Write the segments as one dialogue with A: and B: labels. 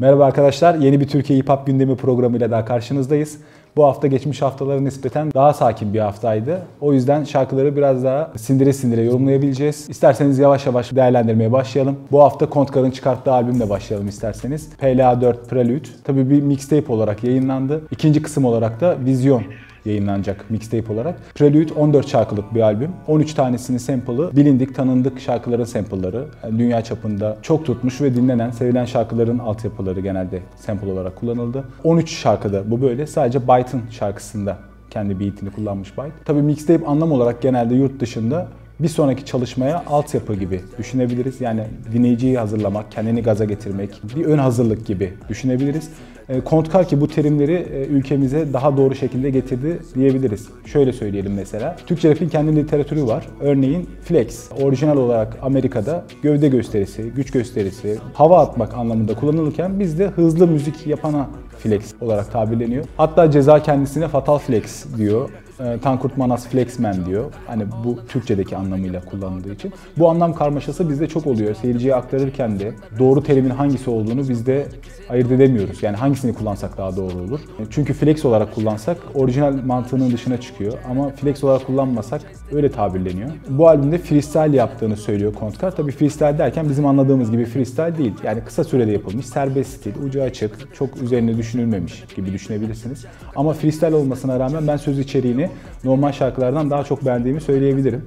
A: Merhaba arkadaşlar, yeni bir Türkiye Hip Hop gündemi programıyla daha karşınızdayız. Bu hafta geçmiş haftalara nispeten daha sakin bir haftaydı. O yüzden şarkıları biraz daha sindire sindire yorumlayabileceğiz. İsterseniz yavaş yavaş değerlendirmeye başlayalım. Bu hafta Kontkar'ın çıkarttığı albümle başlayalım isterseniz. PLA 4 Prelude. Tabii bir mixtape olarak yayınlandı. İkinci kısım olarak da Vizyon yayınlanacak mixtape olarak. Prelude 14 şarkılık bir albüm. 13 tanesinin sample'ı bilindik, tanındık şarkıların sample'ları. Yani dünya çapında çok tutmuş ve dinlenen, sevilen şarkıların altyapıları genelde sample olarak kullanıldı. 13 şarkıda bu böyle. Sadece Byte'ın şarkısında kendi beatini kullanmış Byte. Tabii mixtape anlam olarak genelde yurt dışında bir sonraki çalışmaya altyapı gibi düşünebiliriz. Yani dinleyiciyi hazırlamak, kendini gaza getirmek, bir ön hazırlık gibi düşünebiliriz. E, Kontkar ki bu terimleri e, ülkemize daha doğru şekilde getirdi diyebiliriz. Şöyle söyleyelim mesela. Türkçe rapin kendi literatürü var. Örneğin flex, orijinal olarak Amerika'da gövde gösterisi, güç gösterisi, hava atmak anlamında kullanılırken bizde hızlı müzik yapana flex olarak tabirleniyor. Hatta ceza kendisine fatal flex diyor. E, Tankurt Manas Flexman diyor. Hani bu Türkçedeki anlamıyla kullanıldığı için. Bu anlam karmaşası bizde çok oluyor. Seyirciye aktarırken de doğru terimin hangisi olduğunu bizde ayırt edemiyoruz. Yani hangisini kullansak daha doğru olur. Çünkü flex olarak kullansak orijinal mantığının dışına çıkıyor. Ama flex olarak kullanmasak öyle tabirleniyor. Bu albümde freestyle yaptığını söylüyor Kontkar. Tabii freestyle derken bizim anladığımız gibi freestyle değil. Yani kısa sürede yapılmış, serbest stil, ucu açık, çok üzerine düşünülmemiş gibi düşünebilirsiniz. Ama freestyle olmasına rağmen ben söz içeriğini normal şarkılardan daha çok beğendiğimi söyleyebilirim.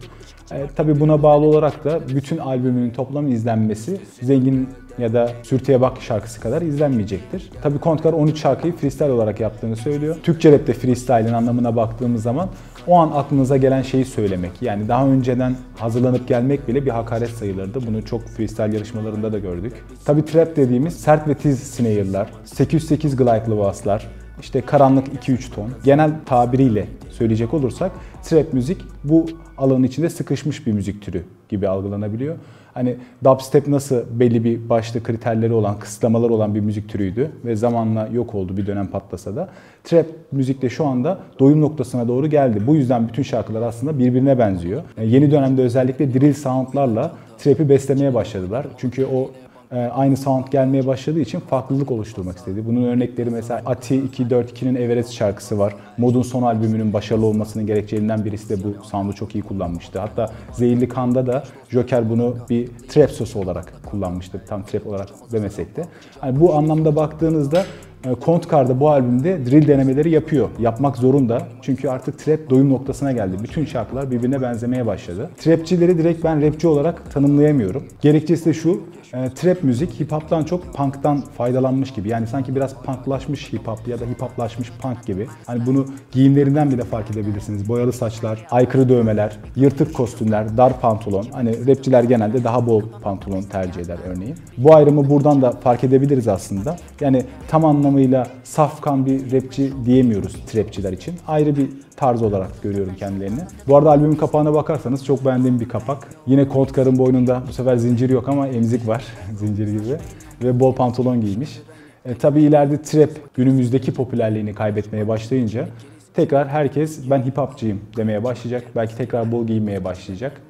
A: E, tabii buna bağlı olarak da bütün albümünün toplam izlenmesi Zengin ya da Sürtüye Bak şarkısı kadar izlenmeyecektir. Tabii Kontkar 13 şarkıyı freestyle olarak yaptığını söylüyor. Türkçe rapte freestyle'in anlamına baktığımız zaman o an aklınıza gelen şeyi söylemek. Yani daha önceden hazırlanıp gelmek bile bir hakaret sayılırdı. Bunu çok freestyle yarışmalarında da gördük. Tabii trap dediğimiz sert ve tiz snare'lar, 808 glide'lı basslar, işte karanlık 2-3 ton. Genel tabiriyle söyleyecek olursak trap müzik bu alanın içinde sıkışmış bir müzik türü gibi algılanabiliyor. Hani dubstep nasıl belli bir başlı kriterleri olan, kısıtlamalar olan bir müzik türüydü ve zamanla yok oldu bir dönem patlasa da. Trap müzik de şu anda doyum noktasına doğru geldi. Bu yüzden bütün şarkılar aslında birbirine benziyor. Yani yeni dönemde özellikle drill soundlarla trap'i beslemeye başladılar. Çünkü o aynı sound gelmeye başladığı için farklılık oluşturmak istedi. Bunun örnekleri mesela Ati 242'nin Everest şarkısı var. Mod'un son albümünün başarılı olmasının gerekçelerinden birisi de bu sound'u çok iyi kullanmıştı. Hatta Zehirli Kan'da da Joker bunu bir trap sosu olarak kullanmıştı. Tam trap olarak demesek de. Yani bu anlamda baktığınızda Kontkar'da bu albümde drill denemeleri yapıyor. Yapmak zorunda. Çünkü artık trap doyum noktasına geldi. Bütün şarkılar birbirine benzemeye başladı. Trapçileri direkt ben rapçi olarak tanımlayamıyorum. Gerekçesi de şu. E, trap müzik hip hop'tan çok punk'tan faydalanmış gibi. Yani sanki biraz punklaşmış hip hop ya da hip hoplaşmış punk gibi. Hani bunu giyimlerinden bile fark edebilirsiniz. Boyalı saçlar, aykırı dövmeler, yırtık kostümler, dar pantolon. Hani rapçiler genelde daha bol pantolon tercih eder örneğin. Bu ayrımı buradan da fark edebiliriz aslında. Yani tam anlamıyla safkan bir rapçi diyemiyoruz trapçiler için. Ayrı bir tarz olarak görüyorum kendilerini. Bu arada albümün kapağına bakarsanız çok beğendiğim bir kapak. Yine Colt Kar'ın boynunda bu sefer zincir yok ama emzik var zincir gibi ve bol pantolon giymiş. E, tabii ileride trap günümüzdeki popülerliğini kaybetmeye başlayınca tekrar herkes ben hip hopçıyım demeye başlayacak. Belki tekrar bol giyinmeye başlayacak.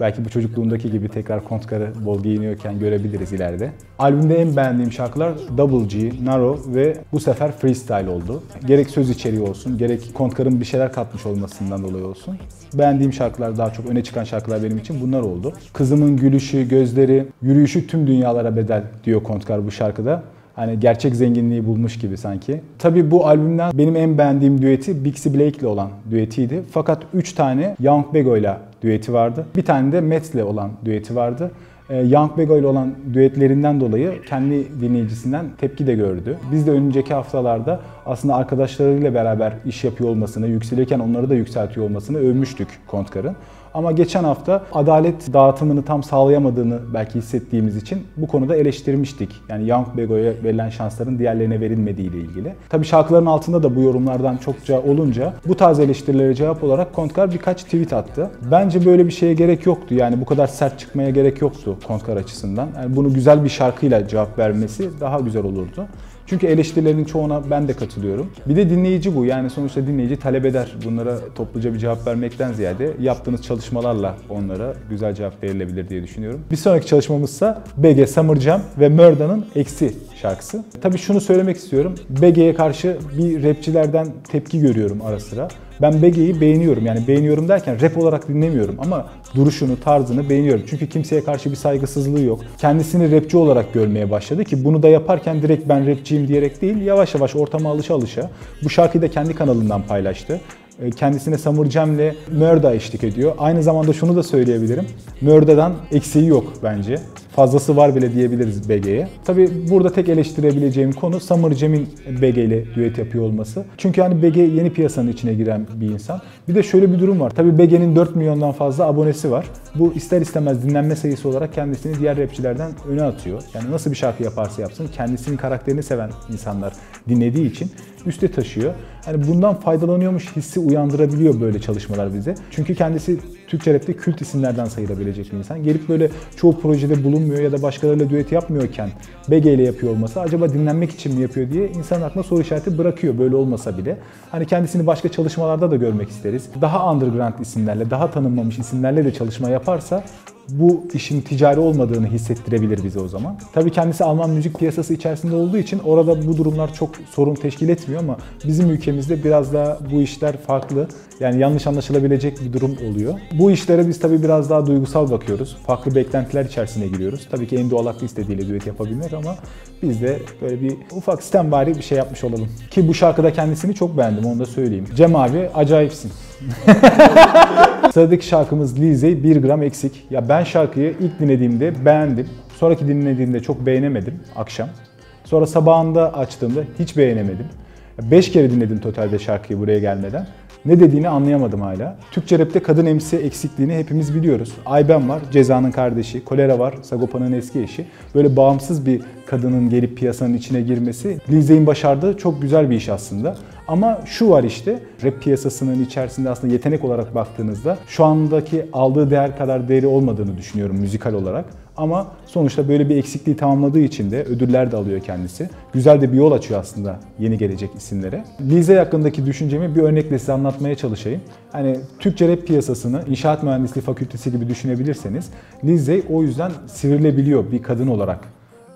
A: Belki bu çocukluğundaki gibi tekrar kontkarı bol giyiniyorken görebiliriz ileride. Albümde en beğendiğim şarkılar Double G, Narrow ve bu sefer Freestyle oldu. Gerek söz içeriği olsun, gerek kontkarın bir şeyler katmış olmasından dolayı olsun. Beğendiğim şarkılar daha çok öne çıkan şarkılar benim için bunlar oldu. Kızımın gülüşü, gözleri, yürüyüşü tüm dünyalara bedel diyor kontkar bu şarkıda. Hani gerçek zenginliği bulmuş gibi sanki. Tabii bu albümden benim en beğendiğim düeti Bixie Blake ile olan düetiydi. Fakat 3 tane Young Bego ile düeti vardı. Bir tane de Metz ile olan düeti vardı. Ee, Young Bego ile olan düetlerinden dolayı kendi dinleyicisinden tepki de gördü. Biz de önümüzdeki haftalarda aslında arkadaşlarıyla beraber iş yapıyor olmasını, yükselirken onları da yükseltiyor olmasını övmüştük Kontkar'ın. Ama geçen hafta adalet dağıtımını tam sağlayamadığını belki hissettiğimiz için bu konuda eleştirmiştik. Yani Young Bego'ya verilen şansların diğerlerine verilmediği ile ilgili. Tabii şarkıların altında da bu yorumlardan çokça olunca bu tarz eleştirilere cevap olarak Kontkar birkaç tweet attı. Bence böyle bir şeye gerek yoktu. Yani bu kadar sert çıkmaya gerek yoktu Kontkar açısından. Yani bunu güzel bir şarkıyla cevap vermesi daha güzel olurdu. Çünkü eleştirilerin çoğuna ben de katılıyorum. Bir de dinleyici bu. Yani sonuçta dinleyici talep eder. Bunlara topluca bir cevap vermekten ziyade yaptığınız çalışmalarla onlara güzel cevap verilebilir diye düşünüyorum. Bir sonraki çalışmamızsa BG Summer Jam ve Murda'nın Eksi şarkısı. Tabii şunu söylemek istiyorum. BG'ye karşı bir rapçilerden tepki görüyorum ara sıra. Ben BG'yi beğeniyorum. Yani beğeniyorum derken rap olarak dinlemiyorum ama duruşunu, tarzını beğeniyorum. Çünkü kimseye karşı bir saygısızlığı yok. Kendisini rapçi olarak görmeye başladı ki bunu da yaparken direkt ben rapçiyim diyerek değil, yavaş yavaş ortama alışa alışa bu şarkıyı da kendi kanalından paylaştı. E, kendisine Samur Cem'le Mörda eşlik ediyor. Aynı zamanda şunu da söyleyebilirim. Mörda'dan eksiği yok bence. Fazlası var bile diyebiliriz BG'ye. Tabi burada tek eleştirebileceğim konu Samur Cem'in BG ile düet yapıyor olması. Çünkü hani BG yeni piyasanın içine giren bir insan. Bir de şöyle bir durum var. Tabi BG'nin 4 milyondan fazla abonesi var. Bu ister istemez dinlenme sayısı olarak kendisini diğer rapçilerden öne atıyor. Yani nasıl bir şarkı yaparsa yapsın kendisinin karakterini seven insanlar dinlediği için üste taşıyor. Yani bundan faydalanıyormuş hissi uyandırabiliyor böyle çalışmalar bize. Çünkü kendisi Türkçe rapte kült isimlerden sayılabilecek bir insan. Gelip böyle çoğu projede bulunmuyor ya da başkalarıyla düet yapmıyorken BG ile yapıyor olması acaba dinlenmek için mi yapıyor diye insanın aklına soru işareti bırakıyor böyle olmasa bile. Hani kendisini başka çalışmalarda da görmek isteriz. Daha underground isimlerle, daha tanınmamış isimlerle de çalışma yaparsa bu işin ticari olmadığını hissettirebilir bize o zaman. Tabii kendisi Alman müzik piyasası içerisinde olduğu için orada bu durumlar çok sorun teşkil etmiyor ama bizim ülkemizde biraz daha bu işler farklı. Yani yanlış anlaşılabilecek bir durum oluyor. Bu işlere biz tabii biraz daha duygusal bakıyoruz. Farklı beklentiler içerisine giriyoruz. Tabii ki en doğal hakkı istediğiyle düet yapabilmek ama biz de böyle bir ufak sistembari bir şey yapmış olalım. Ki bu şarkıda kendisini çok beğendim onu da söyleyeyim. Cem abi acayipsin. Sıradaki şarkımız Lizey 1 gram eksik. Ya ben şarkıyı ilk dinlediğimde beğendim. Sonraki dinlediğimde çok beğenemedim akşam. Sonra sabahında açtığımda hiç beğenemedim. 5 kere dinledim totalde şarkıyı buraya gelmeden. Ne dediğini anlayamadım hala. Türkçe rapte kadın MC eksikliğini hepimiz biliyoruz. Ayben var, Ceza'nın kardeşi. Kolera var, Sagopa'nın eski eşi. Böyle bağımsız bir kadının gelip piyasanın içine girmesi Lizey'in başardığı çok güzel bir iş aslında. Ama şu var işte rap piyasasının içerisinde aslında yetenek olarak baktığınızda şu andaki aldığı değer kadar değeri olmadığını düşünüyorum müzikal olarak. Ama sonuçta böyle bir eksikliği tamamladığı için de ödüller de alıyor kendisi. Güzel de bir yol açıyor aslında yeni gelecek isimlere. Lize hakkındaki düşüncemi bir örnekle size anlatmaya çalışayım. Hani Türkçe rap piyasasını inşaat mühendisliği fakültesi gibi düşünebilirseniz Lize o yüzden sivrilebiliyor bir kadın olarak.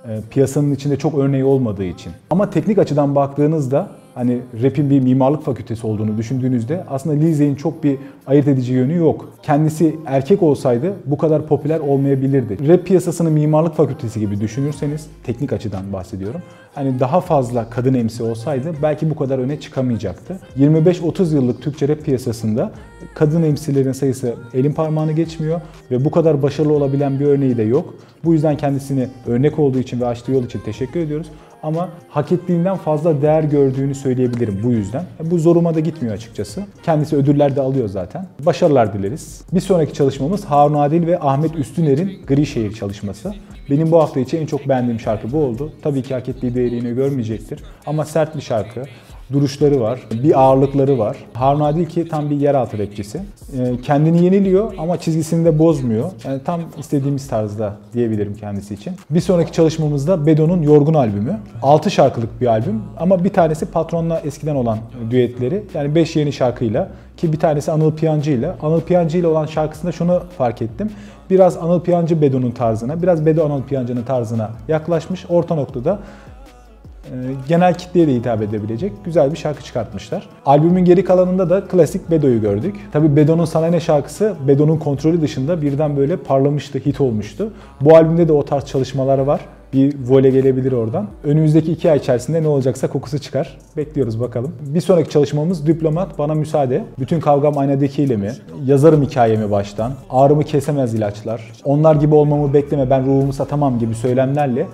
A: E, piyasanın içinde çok örneği olmadığı için. Ama teknik açıdan baktığınızda hani rap'in bir mimarlık fakültesi olduğunu düşündüğünüzde aslında Lizey'in çok bir ayırt edici yönü yok. Kendisi erkek olsaydı bu kadar popüler olmayabilirdi. Rap piyasasını mimarlık fakültesi gibi düşünürseniz, teknik açıdan bahsediyorum. Hani daha fazla kadın MC olsaydı belki bu kadar öne çıkamayacaktı. 25-30 yıllık Türkçe rap piyasasında kadın MC'lerin sayısı elin parmağını geçmiyor ve bu kadar başarılı olabilen bir örneği de yok. Bu yüzden kendisini örnek olduğu için ve açtığı yol için teşekkür ediyoruz ama hak ettiğinden fazla değer gördüğünü söyleyebilirim bu yüzden. Bu zoruma da gitmiyor açıkçası. Kendisi ödüller de alıyor zaten. Başarılar dileriz. Bir sonraki çalışmamız Harun Adil ve Ahmet Üstüner'in Gri Şehir çalışması. Benim bu hafta için en çok beğendiğim şarkı bu oldu. Tabii ki hak ettiği değerini görmeyecektir ama sert bir şarkı duruşları var, bir ağırlıkları var. Harun Adil ki tam bir yeraltı rapçisi. Ee, kendini yeniliyor ama çizgisini de bozmuyor. Yani tam istediğimiz tarzda diyebilirim kendisi için. Bir sonraki çalışmamızda Bedo'nun Yorgun albümü. 6 şarkılık bir albüm ama bir tanesi Patron'la eskiden olan düetleri. Yani 5 yeni şarkıyla ki bir tanesi Anıl Piyancı ile. Anıl Piyancı ile olan şarkısında şunu fark ettim. Biraz Anıl Piyancı Bedo'nun tarzına, biraz Bedo Anıl Piyancı'nın tarzına yaklaşmış. Orta noktada genel kitleye de hitap edebilecek güzel bir şarkı çıkartmışlar. Albümün geri kalanında da klasik Bedo'yu gördük. Tabi Bedo'nun Sana Ne şarkısı Bedo'nun kontrolü dışında birden böyle parlamıştı, hit olmuştu. Bu albümde de o tarz çalışmalar var. Bir vole gelebilir oradan. Önümüzdeki iki ay içerisinde ne olacaksa kokusu çıkar. Bekliyoruz bakalım. Bir sonraki çalışmamız Diplomat Bana Müsaade. Bütün kavgam aynadakiyle mi? Yazarım hikayemi baştan. Ağrımı kesemez ilaçlar. Onlar gibi olmamı bekleme ben ruhumu satamam gibi söylemlerle e,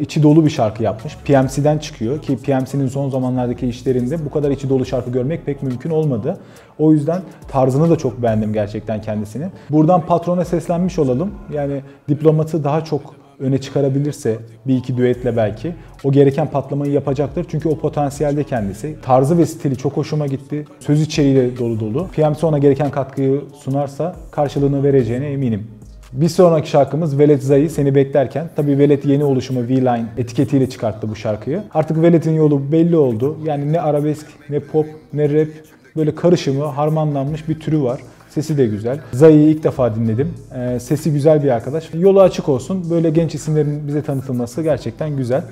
A: içi dolu bir şarkı yapmış. PMC'den çıkıyor ki PMC'nin son zamanlardaki işlerinde bu kadar içi dolu şarkı görmek pek mümkün olmadı. O yüzden tarzını da çok beğendim gerçekten kendisini. Buradan patrona seslenmiş olalım. Yani diplomatı daha çok öne çıkarabilirse bir iki düetle belki o gereken patlamayı yapacaktır. Çünkü o potansiyelde kendisi. Tarzı ve stili çok hoşuma gitti. Söz içeriği de dolu dolu. PMC ona gereken katkıyı sunarsa karşılığını vereceğine eminim. Bir sonraki şarkımız Velet Zayı Seni Beklerken. Tabii Velet yeni oluşumu V-Line etiketiyle çıkarttı bu şarkıyı. Artık Velet'in yolu belli oldu. Yani ne arabesk, ne pop, ne rap böyle karışımı, harmanlanmış bir türü var. Sesi de güzel. Zayı'yı ilk defa dinledim. Ee, sesi güzel bir arkadaş. Yolu açık olsun. Böyle genç isimlerin bize tanıtılması gerçekten güzel.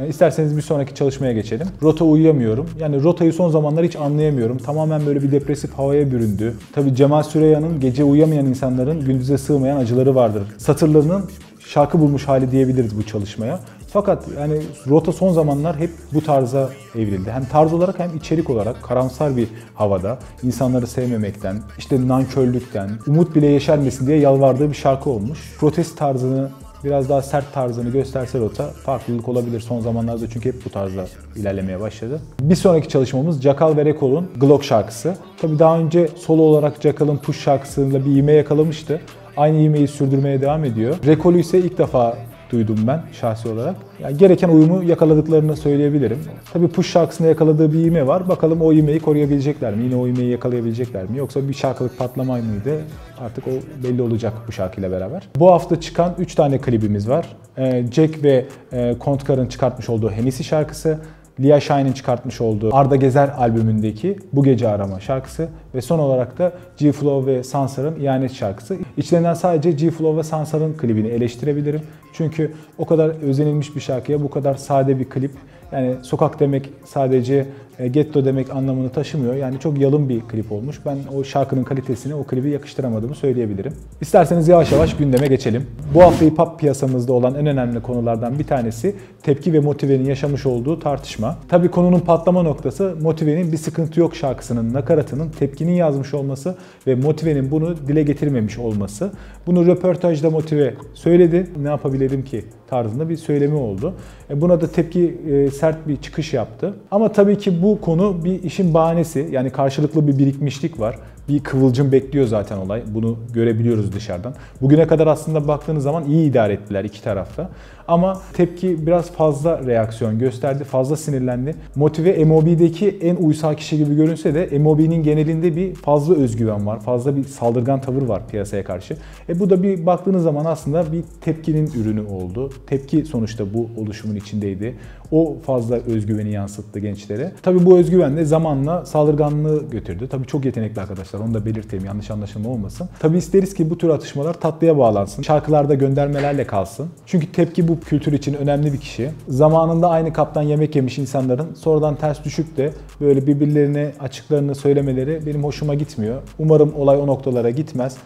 A: Ee, isterseniz bir sonraki çalışmaya geçelim. Rota uyuyamıyorum. Yani rotayı son zamanlar hiç anlayamıyorum. Tamamen böyle bir depresif havaya büründü. Tabii Cemal Süreyya'nın gece uyuyamayan insanların gündüze sığmayan acıları vardır. Satırlarının şarkı bulmuş hali diyebiliriz bu çalışmaya. Fakat yani rota son zamanlar hep bu tarza evrildi. Hem tarz olarak hem içerik olarak karamsar bir havada, insanları sevmemekten, işte nankörlükten, umut bile yeşermesin diye yalvardığı bir şarkı olmuş. Protest tarzını biraz daha sert tarzını gösterse rota farklılık olabilir son zamanlarda çünkü hep bu tarzda ilerlemeye başladı. Bir sonraki çalışmamız Jackal ve Rekol'un Glock şarkısı. Tabi daha önce solo olarak Jackal'ın Push şarkısıyla bir ivme yakalamıştı. Aynı ivmeyi sürdürmeye devam ediyor. Rekol'ü ise ilk defa duydum ben şahsi olarak. Yani gereken uyumu yakaladıklarını söyleyebilirim. Tabii Push şarkısında yakaladığı bir ivme var. Bakalım o ivmeyi koruyabilecekler mi? Yine o ivmeyi yakalayabilecekler mi? Yoksa bir şarkılık patlama mıydı? Artık o belli olacak bu şarkıyla beraber. Bu hafta çıkan 3 tane klibimiz var. Ee, Jack ve e, Kontkar'ın çıkartmış olduğu Hennessy şarkısı. Lia Shine'in çıkartmış olduğu Arda Gezer albümündeki Bu Gece Arama şarkısı ve son olarak da G-Flow ve Sansar'ın İhanet şarkısı. İçlerinden sadece G-Flow ve Sansar'ın klibini eleştirebilirim. Çünkü o kadar özenilmiş bir şarkıya bu kadar sade bir klip yani sokak demek sadece getto demek anlamını taşımıyor. Yani çok yalın bir klip olmuş. Ben o şarkının kalitesini o klibi yakıştıramadığımı söyleyebilirim. İsterseniz yavaş yavaş gündeme geçelim. Bu hafta hip hop piyasamızda olan en önemli konulardan bir tanesi tepki ve motivenin yaşamış olduğu tartışma. Tabi konunun patlama noktası motivenin bir sıkıntı yok şarkısının nakaratının tepkinin yazmış olması ve motivenin bunu dile getirmemiş olması. Bunu röportajda motive söyledi. Ne yapabilirim ki tarzında bir söylemi oldu. E, buna da tepki e, sert bir çıkış yaptı. Ama tabii ki bu konu bir işin bahanesi. Yani karşılıklı bir birikmişlik var bir kıvılcım bekliyor zaten olay. Bunu görebiliyoruz dışarıdan. Bugüne kadar aslında baktığınız zaman iyi idare ettiler iki tarafta. Ama tepki biraz fazla reaksiyon gösterdi, fazla sinirlendi. Motive MOB'deki en uysal kişi gibi görünse de MOB'nin genelinde bir fazla özgüven var, fazla bir saldırgan tavır var piyasaya karşı. E bu da bir baktığınız zaman aslında bir tepkinin ürünü oldu. Tepki sonuçta bu oluşumun içindeydi. O fazla özgüveni yansıttı gençlere. Tabii bu özgüven de zamanla saldırganlığı götürdü. Tabii çok yetenekli arkadaşlar onu da belirteyim yanlış anlaşılma olmasın. Tabii isteriz ki bu tür atışmalar tatlıya bağlansın. Şarkılarda göndermelerle kalsın. Çünkü tepki bu kültür için önemli bir kişi. Zamanında aynı kaptan yemek yemiş insanların sonradan ters düşüp de böyle birbirlerine açıklarını söylemeleri benim hoşuma gitmiyor. Umarım olay o noktalara gitmez.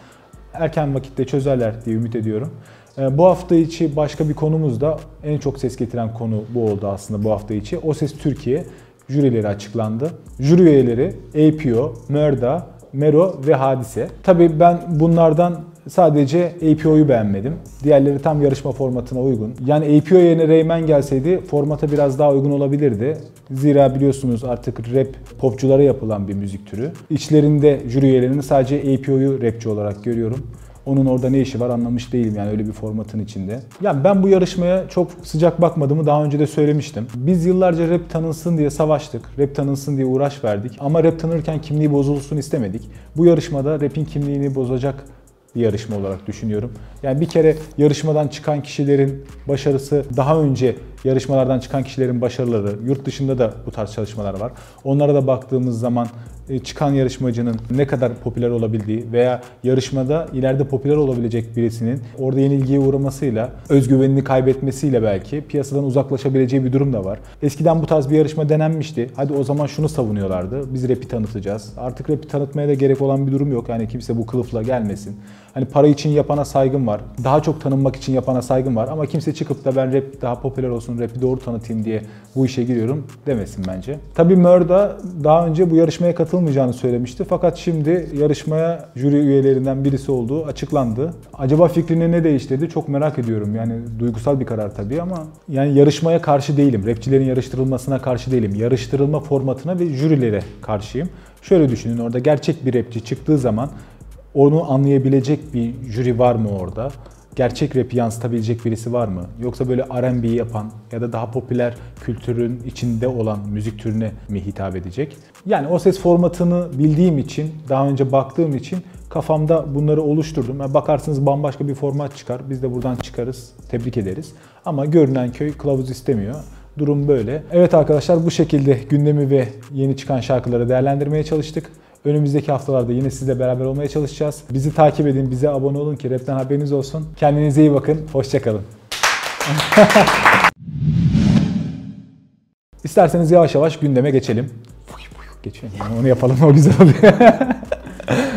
A: Erken vakitte çözerler diye ümit ediyorum. Ee, bu hafta içi başka bir konumuz da en çok ses getiren konu bu oldu aslında bu hafta içi. O Ses Türkiye jürileri açıklandı. Jüri üyeleri APO, Mörda, Mero ve Hadise. Tabii ben bunlardan sadece APO'yu beğenmedim. Diğerleri tam yarışma formatına uygun. Yani APO yerine Rayman gelseydi formata biraz daha uygun olabilirdi. Zira biliyorsunuz artık rap popçulara yapılan bir müzik türü. İçlerinde jüri üyelerinin sadece APO'yu rapçi olarak görüyorum. Onun orada ne işi var anlamış değilim yani öyle bir formatın içinde. Yani ben bu yarışmaya çok sıcak bakmadığımı daha önce de söylemiştim. Biz yıllarca rap tanınsın diye savaştık. Rap tanınsın diye uğraş verdik. Ama rap tanırken kimliği bozulsun istemedik. Bu yarışmada rap'in kimliğini bozacak bir yarışma olarak düşünüyorum. Yani bir kere yarışmadan çıkan kişilerin başarısı daha önce yarışmalardan çıkan kişilerin başarıları, yurt dışında da bu tarz çalışmalar var. Onlara da baktığımız zaman e, çıkan yarışmacının ne kadar popüler olabildiği veya yarışmada ileride popüler olabilecek birisinin orada yenilgiye uğramasıyla, özgüvenini kaybetmesiyle belki piyasadan uzaklaşabileceği bir durum da var. Eskiden bu tarz bir yarışma denenmişti. Hadi o zaman şunu savunuyorlardı. Biz rap'i tanıtacağız. Artık rap'i tanıtmaya da gerek olan bir durum yok. Yani kimse bu kılıfla gelmesin. Hani para için yapana saygım var. Daha çok tanınmak için yapana saygım var. Ama kimse çıkıp da ben rap daha popüler olsun, rap'i doğru tanıtayım diye bu işe giriyorum demesin bence. Tabii Mörda daha önce bu yarışmaya katılmayacağını söylemişti. Fakat şimdi yarışmaya jüri üyelerinden birisi olduğu açıklandı. Acaba fikrini ne değiştirdi çok merak ediyorum. Yani duygusal bir karar tabii ama yani yarışmaya karşı değilim. Rapçilerin yarıştırılmasına karşı değilim. Yarıştırılma formatına ve jürilere karşıyım. Şöyle düşünün orada gerçek bir rapçi çıktığı zaman onu anlayabilecek bir jüri var mı orada? Gerçek rap'i yansıtabilecek birisi var mı? Yoksa böyle R&B yapan ya da daha popüler kültürün içinde olan müzik türüne mi hitap edecek? Yani o ses formatını bildiğim için, daha önce baktığım için Kafamda bunları oluşturdum. Yani bakarsınız bambaşka bir format çıkar. Biz de buradan çıkarız. Tebrik ederiz. Ama görünen köy kılavuz istemiyor. Durum böyle. Evet arkadaşlar bu şekilde gündemi ve yeni çıkan şarkıları değerlendirmeye çalıştık. Önümüzdeki haftalarda yine sizle beraber olmaya çalışacağız. Bizi takip edin, bize abone olun ki rapten haberiniz olsun. Kendinize iyi bakın. Hoşçakalın. İsterseniz yavaş yavaş gündeme geçelim. Geçelim. Onu yapalım o güzel oluyor.